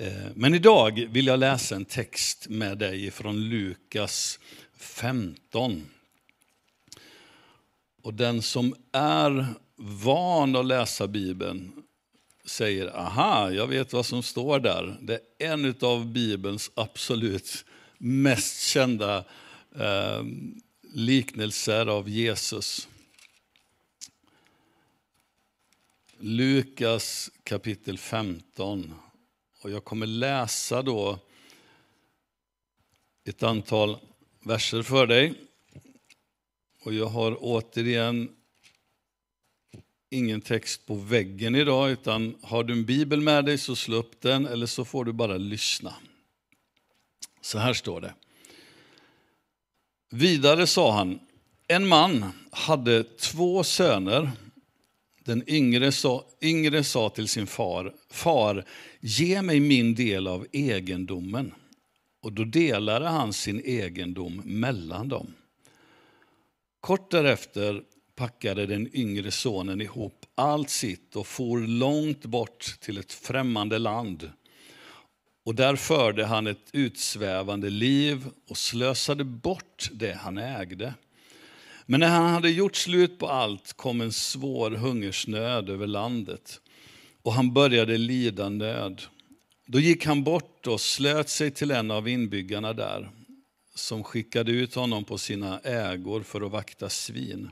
Eh, men idag vill jag läsa en text med dig från Lukas 15. Och den som är van att läsa Bibeln säger aha, jag vet vad som står där. Det är en av Bibelns absolut mest kända eh, liknelser av Jesus. Lukas kapitel 15. Och jag kommer läsa då ett antal verser för dig. Och jag har återigen ingen text på väggen idag, utan har du en bibel med dig så slå upp den eller så får du bara lyssna. Så här står det. Vidare sa han, en man hade två söner. Den yngre sa, yngre sa till sin far, far, ge mig min del av egendomen. Och då delade han sin egendom mellan dem. Kort därefter packade den yngre sonen ihop allt sitt och for långt bort till ett främmande land. Och där förde han ett utsvävande liv och slösade bort det han ägde. Men när han hade gjort slut på allt kom en svår hungersnöd över landet och han började lida nöd. Då gick han bort och slöt sig till en av inbyggarna där som skickade ut honom på sina ägor för att vakta svin.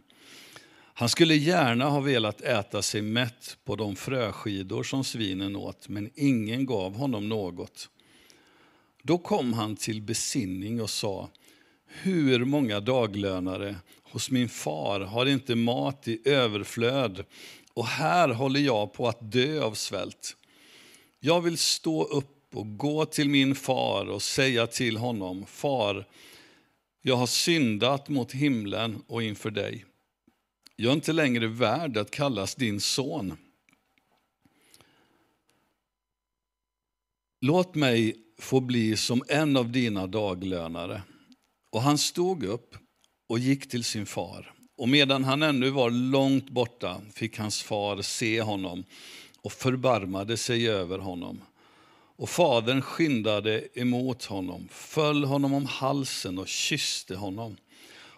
Han skulle gärna ha velat äta sig mätt på de fröskidor som svinen åt, men ingen gav honom något. Då kom han till besinning och sa, hur många daglönare hos min far har inte mat i överflöd och här håller jag på att dö av svält. Jag vill stå upp och gå till min far och säga till honom, far, jag har syndat mot himlen och inför dig. Jag är inte längre värd att kallas din son. Låt mig få bli som en av dina daglönare. Och han stod upp och gick till sin far. Och medan han ännu var långt borta fick hans far se honom och förbarmade sig över honom. Och fadern skyndade emot honom, föll honom om halsen och kysste honom.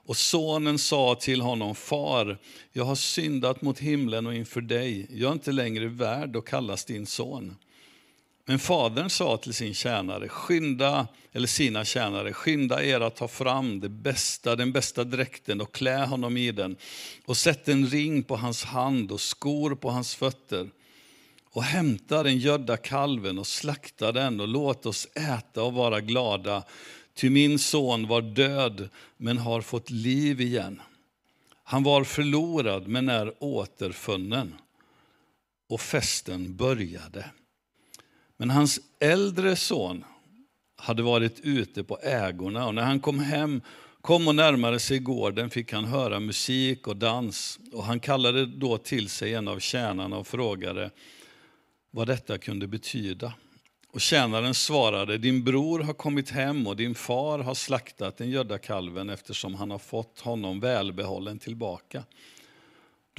Och sonen sa till honom, far, jag har syndat mot himlen och inför dig. Jag är inte längre värd att kallas din son. Men fadern sa till sin tjänare, skynda, eller sina tjänare, skynda er att ta fram det bästa, den bästa dräkten och klä honom i den och sätt en ring på hans hand och skor på hans fötter och hämta den gödda kalven och slakta den och låt oss äta och vara glada. Ty min son var död men har fått liv igen. Han var förlorad men är återfunnen. Och festen började. Men hans äldre son hade varit ute på ägorna och när han kom hem kom och närmade sig gården fick han höra musik och dans och han kallade då till sig en av tjänarna och frågade vad detta kunde betyda. Och tjänaren svarade, din bror har kommit hem och din far har slaktat den gödda kalven eftersom han har fått honom välbehållen tillbaka.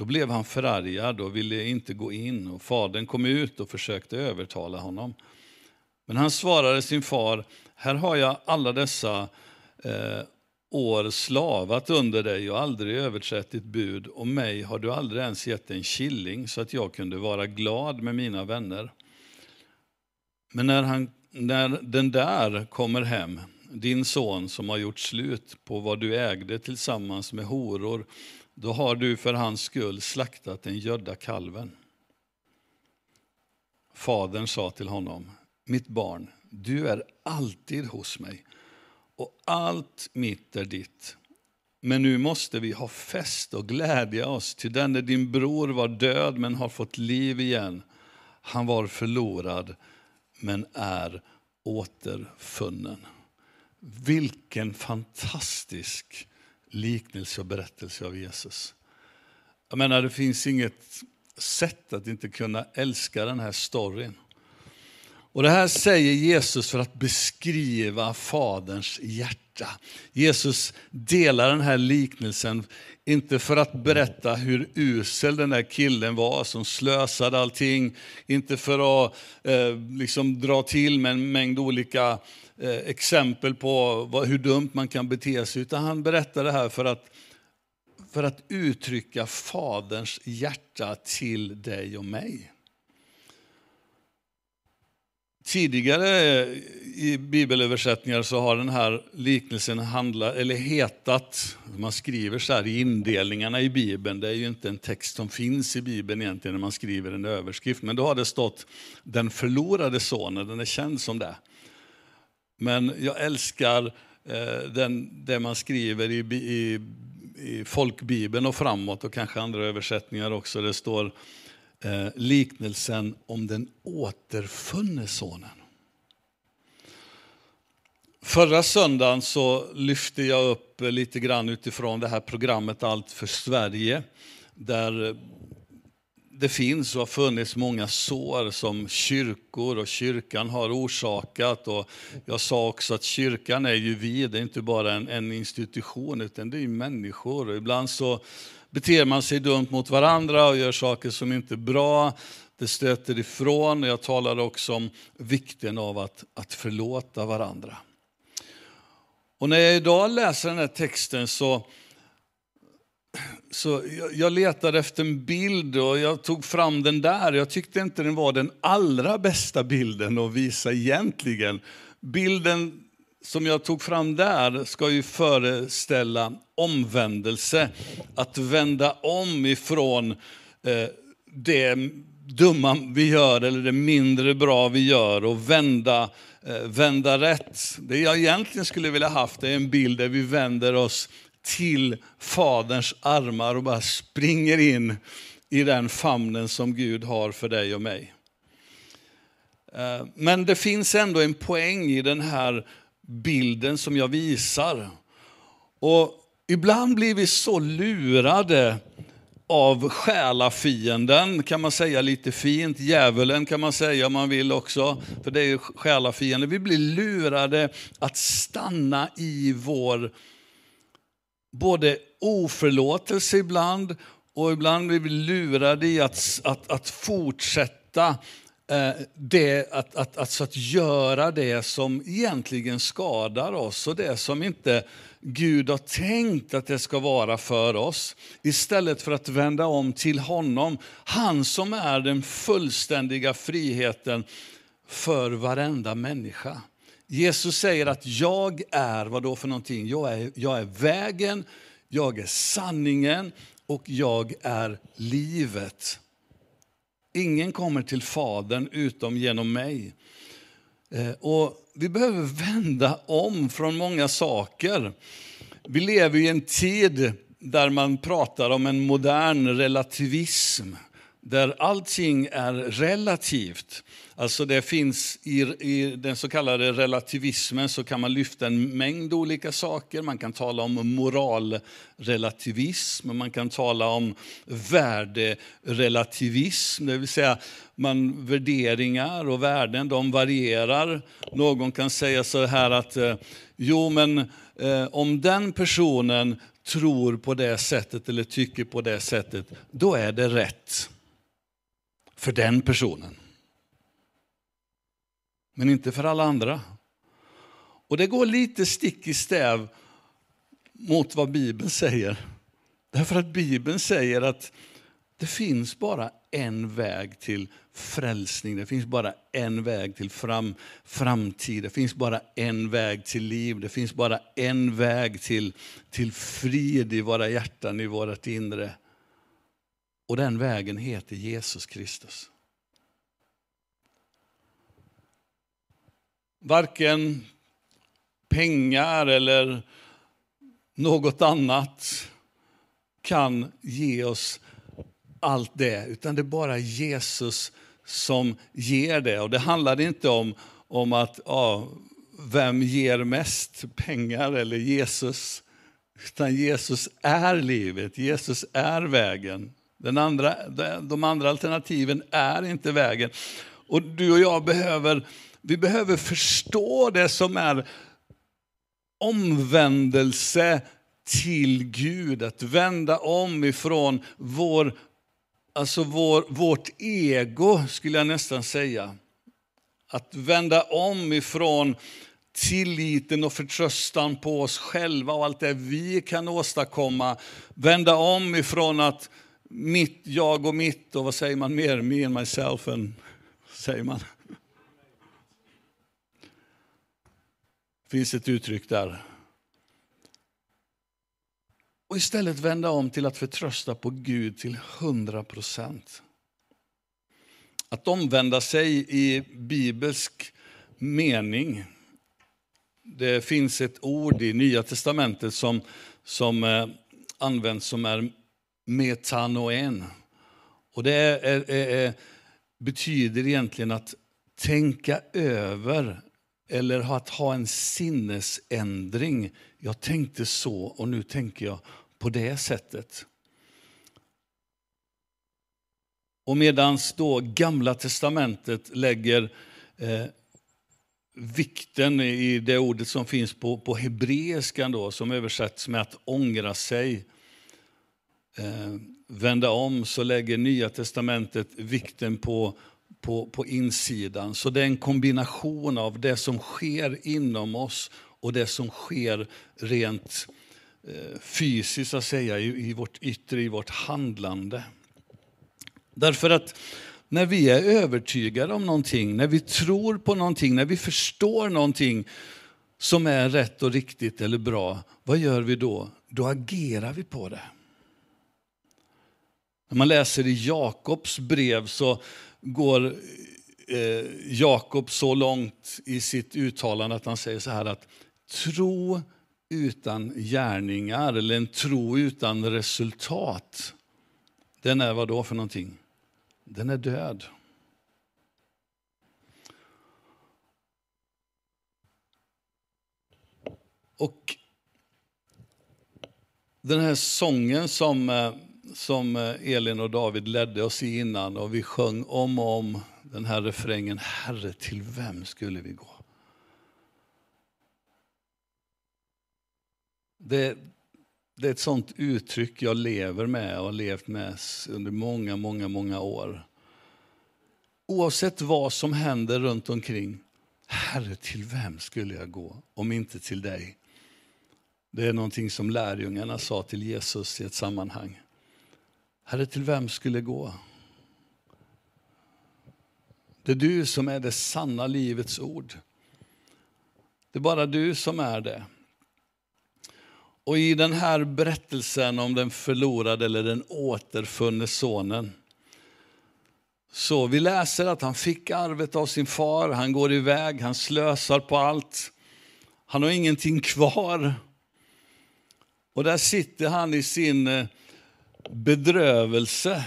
Då blev han förargad och ville inte gå in och fadern kom ut och försökte övertala honom. Men han svarade sin far, här har jag alla dessa eh, år slavat under dig och aldrig överträtt ditt bud och mig har du aldrig ens gett en killing så att jag kunde vara glad med mina vänner. Men när, han, när den där kommer hem, din son som har gjort slut på vad du ägde tillsammans med horor, då har du för hans skull slaktat den gödda kalven. Fadern sa till honom, mitt barn, du är alltid hos mig och allt mitt är ditt. Men nu måste vi ha fest och glädja oss, ty denne din bror var död men har fått liv igen. Han var förlorad men är återfunnen. Vilken fantastisk liknelse och berättelse av Jesus. Jag menar, det finns inget sätt att inte kunna älska den här storyn. Och Det här säger Jesus för att beskriva Faderns hjärta hjärta. Jesus delar den här liknelsen, inte för att berätta hur usel den där killen var som slösade allting, inte för att eh, liksom dra till med en mängd olika eh, exempel på vad, hur dumt man kan bete sig, utan han berättar det här för att för att uttrycka Faderns hjärta till dig och mig. Tidigare i bibelöversättningar så har den här liknelsen handlat, eller hetat, man skriver så här i indelningarna i Bibeln, det är ju inte en text som finns i Bibeln egentligen när man skriver en överskrift, men då har det stått den förlorade sonen, den är känd som det. Men jag älskar eh, den, det man skriver i, i, i folkbibeln och framåt och kanske andra översättningar också. Det står eh, liknelsen om den återfunne sonen. Förra söndagen så lyfte jag upp lite grann utifrån det här programmet Allt för Sverige, där det finns och har funnits många sår som kyrkor och kyrkan har orsakat. Och jag sa också att kyrkan är ju vi, det är inte bara en, en institution utan det är människor. Och ibland så beter man sig dumt mot varandra och gör saker som inte är bra. Det stöter ifrån. Jag talade också om vikten av att, att förlåta varandra. Och när jag idag läser den här texten så, så jag, jag letade efter en bild och jag tog fram den där. Jag tyckte inte den var den allra bästa bilden att visa egentligen. Bilden som jag tog fram där ska ju föreställa omvändelse. Att vända om ifrån eh, det dumma vi gör eller det mindre bra vi gör och vända, eh, vända rätt. Det jag egentligen skulle vilja haft är en bild där vi vänder oss till Faderns armar och bara springer in i den famnen som Gud har för dig och mig. Eh, men det finns ändå en poäng i den här bilden som jag visar. Och ibland blir vi så lurade av själafienden, kan man säga lite fint. Djävulen kan man säga om man vill också, för det är ju själafienden. Vi blir lurade att stanna i vår både oförlåtelse ibland och ibland blir vi lurade i att, att, att fortsätta Eh, det, att, att, alltså att göra det som egentligen skadar oss och det som inte Gud har tänkt att det ska vara för oss. Istället för att vända om till honom, han som är den fullständiga friheten för varenda människa. Jesus säger att jag är, vad då för någonting? Jag är, jag är vägen, jag är sanningen och jag är livet. Ingen kommer till Fadern utom genom mig. Eh, och vi behöver vända om från många saker. Vi lever i en tid där man pratar om en modern relativism där allting är relativt. Alltså det finns i, i, den så kallade relativismen så kan man lyfta en mängd olika saker. Man kan tala om moralrelativism, man kan tala om värderelativism, det vill säga man, värderingar och värden de varierar. Någon kan säga så här att eh, jo men eh, om den personen tror på det sättet eller tycker på det sättet, då är det rätt för den personen. Men inte för alla andra. Och det går lite stick i stäv mot vad Bibeln säger. Därför att Bibeln säger att det finns bara en väg till frälsning, det finns bara en väg till fram, framtid, det finns bara en väg till liv, det finns bara en väg till, till frid i våra hjärtan, i vårt inre. Och den vägen heter Jesus Kristus. Varken pengar eller något annat kan ge oss allt det, utan det är bara Jesus som ger det. Och det handlar inte om, om att ja, vem ger mest pengar eller Jesus, utan Jesus är livet, Jesus är vägen. Den andra, de andra alternativen är inte vägen. Och du och jag behöver, vi behöver förstå det som är omvändelse till Gud, att vända om ifrån vår, alltså vår, vårt ego, skulle jag nästan säga. Att vända om ifrån tilliten och förtröstan på oss själva och allt det vi kan åstadkomma. Vända om ifrån att mitt, jag och mitt och vad säger man mer, me and myself, and, säger man. Finns ett uttryck där. Och istället vända om till att förtrösta på Gud till 100 procent. Att omvända sig i bibelsk mening. Det finns ett ord i Nya Testamentet som, som eh, används som är metanoen. Och det är, är, är, betyder egentligen att tänka över eller att ha en sinnesändring. Jag tänkte så och nu tänker jag på det sättet. Och medan då Gamla testamentet lägger eh, vikten i det ordet som finns på, på hebreiskan då, som översätts med att ångra sig, eh, vända om, så lägger Nya testamentet vikten på, på, på insidan. Så det är en kombination av det som sker inom oss och det som sker rent eh, fysiskt, att säga, i, i vårt yttre, i vårt handlande. Därför att när vi är övertygade om någonting, när vi tror på någonting, när vi förstår någonting som är rätt och riktigt eller bra, vad gör vi då? Då agerar vi på det. När man läser i Jakobs brev så går eh, Jakob så långt i sitt uttalande att han säger så här att tro utan gärningar eller en tro utan resultat, den är vad då för någonting? Den är död. Och den här sången som, eh, som eh, Elin och David ledde oss i innan och vi sjöng om och om den här refrängen, Herre till vem skulle vi gå? Det, det är ett sånt uttryck jag lever med och har levt med under många, många, många år. Oavsett vad som händer runt omkring, Herre, till vem skulle jag gå om inte till dig? Det är någonting som lärjungarna sa till Jesus i ett sammanhang. Herre, till vem skulle gå? Det är du som är det sanna livets ord. Det är bara du som är det. Och i den här berättelsen om den förlorade eller den återfunne sonen, så vi läser att han fick arvet av sin far, han går iväg, han slösar på allt. Han har ingenting kvar. Och där sitter han i sin eh, bedrövelse.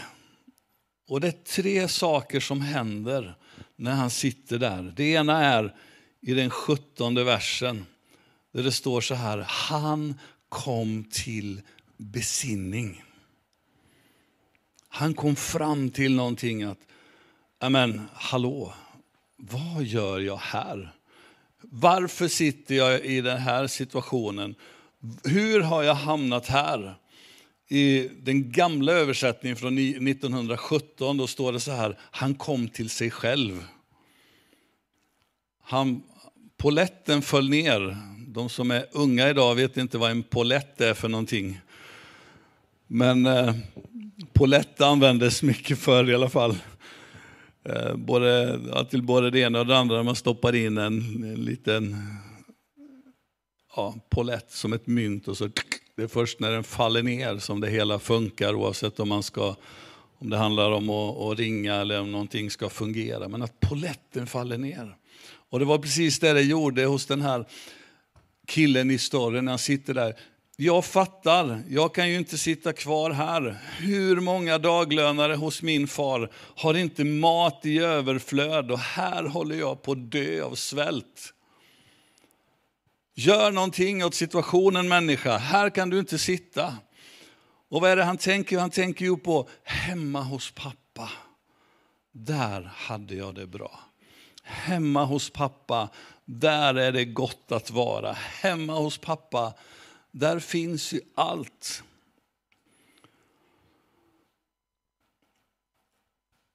Och det är tre saker som händer när han sitter där. Det ena är i den sjuttonde versen, där det står så här, han kom till besinning. Han kom fram till någonting att, men hallå, vad gör jag här? Varför sitter jag i den här situationen? Hur har jag hamnat här? I den gamla översättningen från 1917 då står det så här, han kom till sig själv. Han, poletten föll ner, de som är unga idag vet inte vad en polett är för någonting. Men eh, polett användes mycket förr i alla fall. Eh, både, ja, till både det ena och det andra, man stoppar in en, en liten ja, polett som ett mynt och så det är först när den faller ner som det hela funkar oavsett om man ska om det handlar om att, att ringa eller om någonting ska fungera. Men att poletten faller ner. Och det var precis det det gjorde hos den här killen i storyn, han sitter där. Jag fattar, jag kan ju inte sitta kvar här. Hur många daglönare hos min far har inte mat i överflöd och här håller jag på att dö av svält. Gör någonting åt situationen människa, här kan du inte sitta. Och vad är det han tänker? Han tänker ju på hemma hos pappa. Där hade jag det bra. Hemma hos pappa, där är det gott att vara. Hemma hos pappa, där finns ju allt.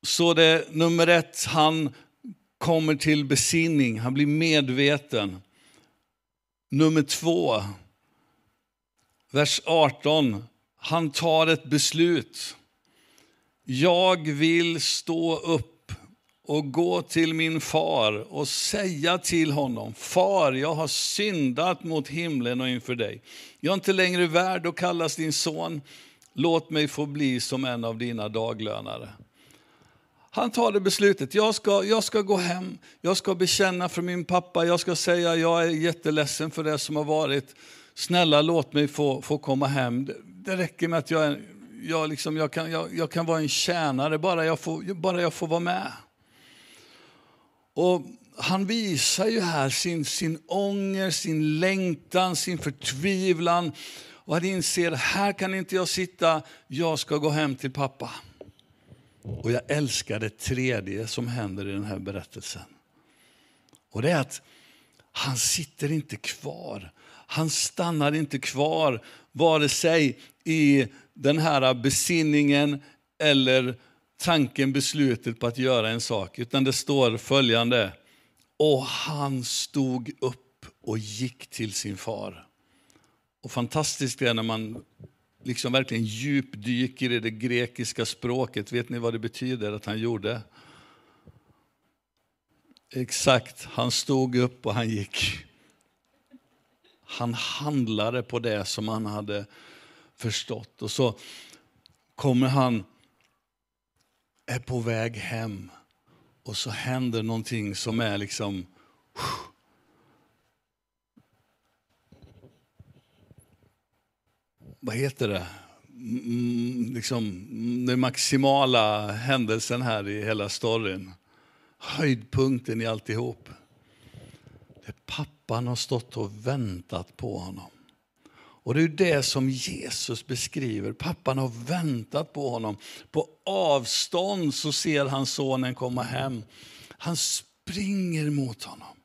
Så det nummer ett, han kommer till besinning, han blir medveten. Nummer två, vers 18, han tar ett beslut. Jag vill stå upp och gå till min far och säga till honom, Far, jag har syndat mot himlen och inför dig. Jag är inte längre värd att kallas din son. Låt mig få bli som en av dina daglönare. Han tar det beslutet, jag ska, jag ska gå hem, jag ska bekänna för min pappa, jag ska säga jag är jätteledsen för det som har varit. Snälla låt mig få, få komma hem. Det, det räcker med att jag, jag, liksom, jag, kan, jag, jag kan vara en tjänare, bara jag, får, bara jag får vara med. Och han visar ju här sin, sin ånger, sin längtan, sin förtvivlan. Och han inser, här kan inte jag sitta, jag ska gå hem till pappa. Och jag älskar det tredje som händer i den här berättelsen. Och det är att han sitter inte kvar. Han stannar inte kvar, vare sig i den här besinningen eller tanken, beslutet på att göra en sak. Utan det står följande. Och han stod upp och gick till sin far. Och fantastiskt är när man liksom verkligen djupdyker i det grekiska språket. Vet ni vad det betyder att han gjorde? Exakt, han stod upp och han gick. Han handlade på det som han hade förstått. Och så kommer han, är på väg hem och så händer någonting som är liksom vad heter det, mm, mm liksom, mm, den maximala händelsen här i hela storyn. Höjdpunkten i alltihop. Det pappan har stått och väntat på honom. Och det är det som Jesus beskriver. Pappan har väntat på honom. På avstånd så ser han sonen komma hem. Han springer mot honom,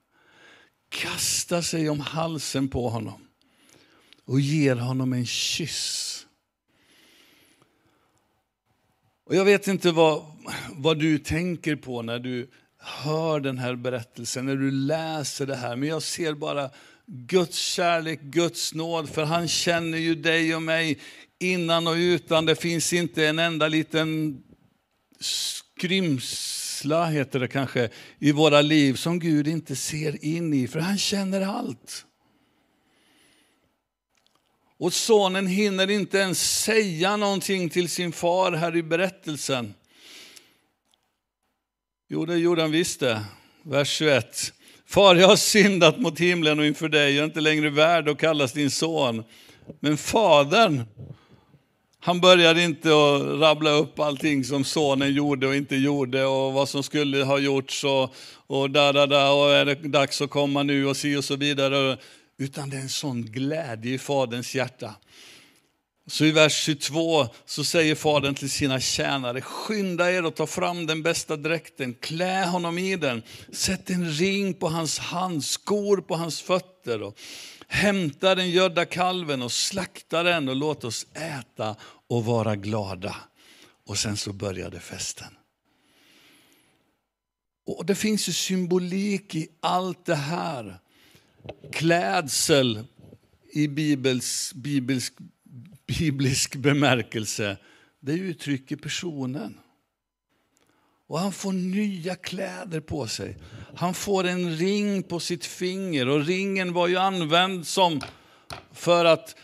kastar sig om halsen på honom och ger honom en kyss. Och jag vet inte vad, vad du tänker på när du hör den här berättelsen, när du läser det här. Men jag ser bara Guds kärlek, Guds nåd, för han känner ju dig och mig innan och utan. Det finns inte en enda liten skrymsla, heter det kanske, i våra liv som Gud inte ser in i, för han känner allt. Och sonen hinner inte ens säga någonting till sin far här i berättelsen. Jo, det gjorde han visst det. Vers 21. Far, jag har syndat mot himlen och inför dig. Jag är inte längre värd att kallas din son. Men fadern, han började inte att rabbla upp allting som sonen gjorde och inte gjorde och vad som skulle ha gjorts och, och där, där, där, och är det dags att komma nu och si och så vidare. Utan det är en sån glädje i Faderns hjärta. Så i vers 22 så säger Fadern till sina tjänare, skynda er och ta fram den bästa dräkten, klä honom i den, sätt en ring på hans hand, skor på hans fötter och hämta den gödda kalven och slakta den och låt oss äta och vara glada. Och sen så började festen. Och Det finns ju symbolik i allt det här klädsel i bibels, bibelsk, biblisk bemärkelse, det uttrycker personen. Och han får nya kläder på sig. Han får en ring på sitt finger och ringen var ju använd som för att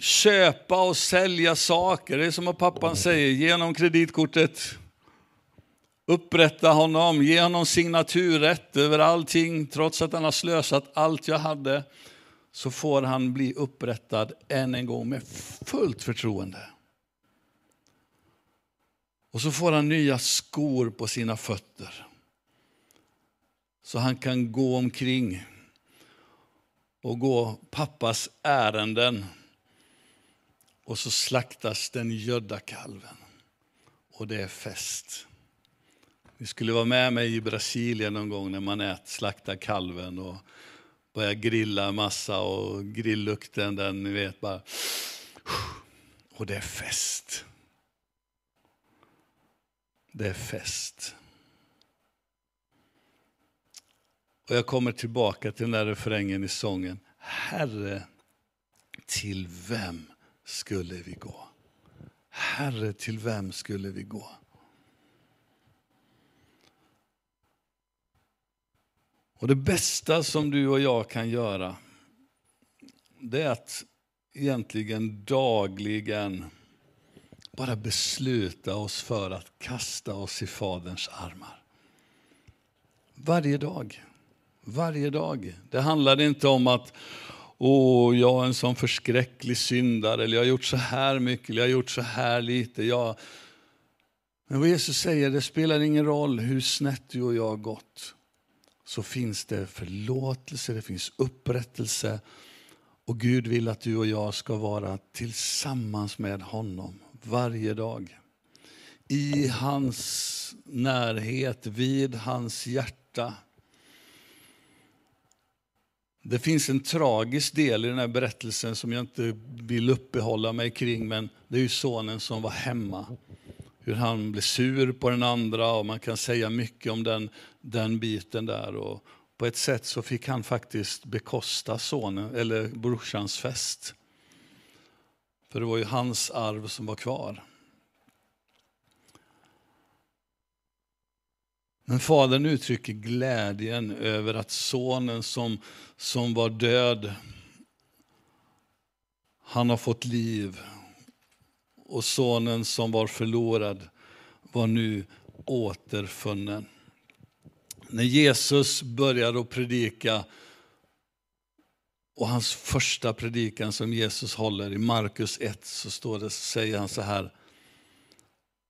köpa och sälja saker. Det är som att pappan säger, genom kreditkortet upprätta honom, ge honom signaturrätt över allting, trots att han har slösat allt jag hade, så får han bli upprättad än en gång med fullt förtroende. Och så får han nya skor på sina fötter. Så han kan gå omkring och gå pappas ärenden. Och så slaktas den gödda kalven. Och det är fest. Ni skulle vara med mig i Brasilien någon gång när man ät, slaktar kalven och börjar grilla massa och grilllukten den, ni vet bara... Och det är fest. Det är fest. Och jag kommer tillbaka till den där refrängen i sången. Herre, till vem skulle vi gå? Herre, till vem skulle vi gå? Och det bästa som du och jag kan göra, det är att egentligen dagligen bara besluta oss för att kasta oss i Faderns armar. Varje dag. Varje dag. Det handlar inte om att Åh, jag är en sån förskräcklig syndare, eller jag har gjort så här mycket, eller jag har gjort så här lite. Jag... Men vad Jesus säger, det spelar ingen roll hur snett du och jag har gått. Så finns det förlåtelse, det finns upprättelse. Och Gud vill att du och jag ska vara tillsammans med honom varje dag. I hans närhet, vid hans hjärta. Det finns en tragisk del i den här berättelsen som jag inte vill uppehålla mig kring, men det är ju sonen som var hemma. Hur han blev sur på den andra och man kan säga mycket om den, den biten där. Och på ett sätt så fick han faktiskt bekosta sonen, eller brorsans fest. För det var ju hans arv som var kvar. Men fadern uttrycker glädjen över att sonen som, som var död, han har fått liv. Och sonen som var förlorad var nu återfunnen. När Jesus började att predika, och hans första predikan som Jesus håller i Markus 1, så står det, säger han så här.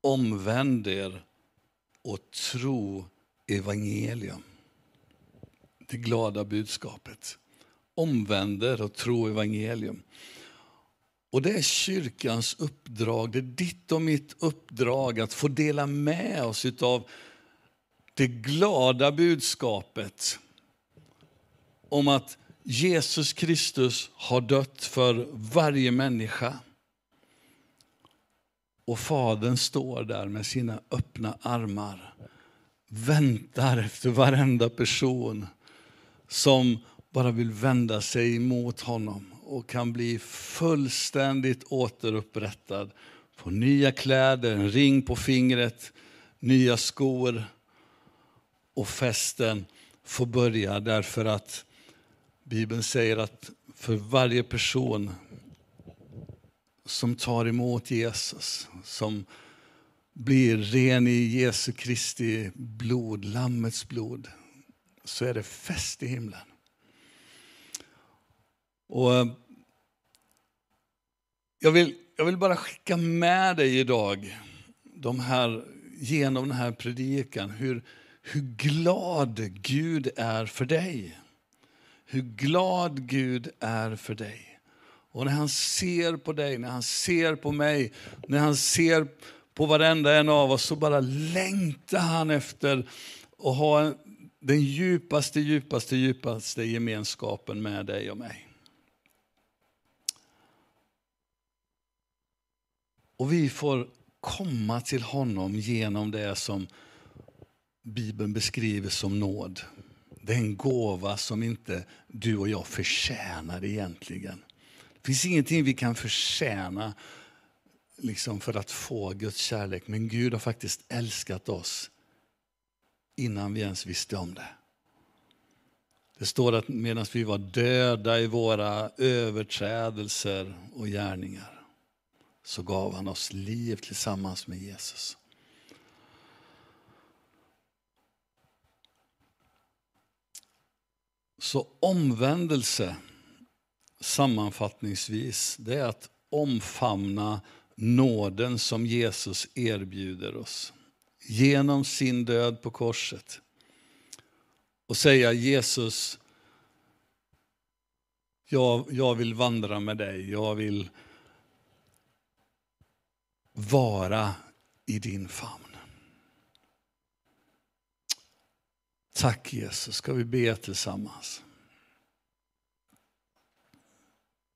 Omvänd er och tro evangelium. Det glada budskapet. Omvänd er och tro evangelium. Och det är kyrkans uppdrag, det är ditt och mitt uppdrag att få dela med oss av det glada budskapet om att Jesus Kristus har dött för varje människa. Och Fadern står där med sina öppna armar, väntar efter varenda person som bara vill vända sig mot honom och kan bli fullständigt återupprättad. Få nya kläder, en ring på fingret, nya skor. Och festen får börja därför att Bibeln säger att för varje person som tar emot Jesus, som blir ren i Jesu Kristi blod, Lammets blod, så är det fest i himlen. Och eh, jag, vill, jag vill bara skicka med dig idag, de här, genom den här predikan, hur, hur glad Gud är för dig. Hur glad Gud är för dig. Och när han ser på dig, när han ser på mig, när han ser på varenda en av oss så bara längtar han efter att ha den djupaste, djupaste, djupaste gemenskapen med dig och mig. Och vi får komma till honom genom det som Bibeln beskriver som nåd. Det är en gåva som inte du och jag förtjänar egentligen. Det finns ingenting vi kan förtjäna liksom för att få Guds kärlek. Men Gud har faktiskt älskat oss innan vi ens visste om det. Det står att medan vi var döda i våra överträdelser och gärningar så gav han oss liv tillsammans med Jesus. Så omvändelse, sammanfattningsvis, det är att omfamna nåden som Jesus erbjuder oss genom sin död på korset. Och säga Jesus, jag, jag vill vandra med dig, jag vill vara i din famn. Tack Jesus, ska vi be tillsammans.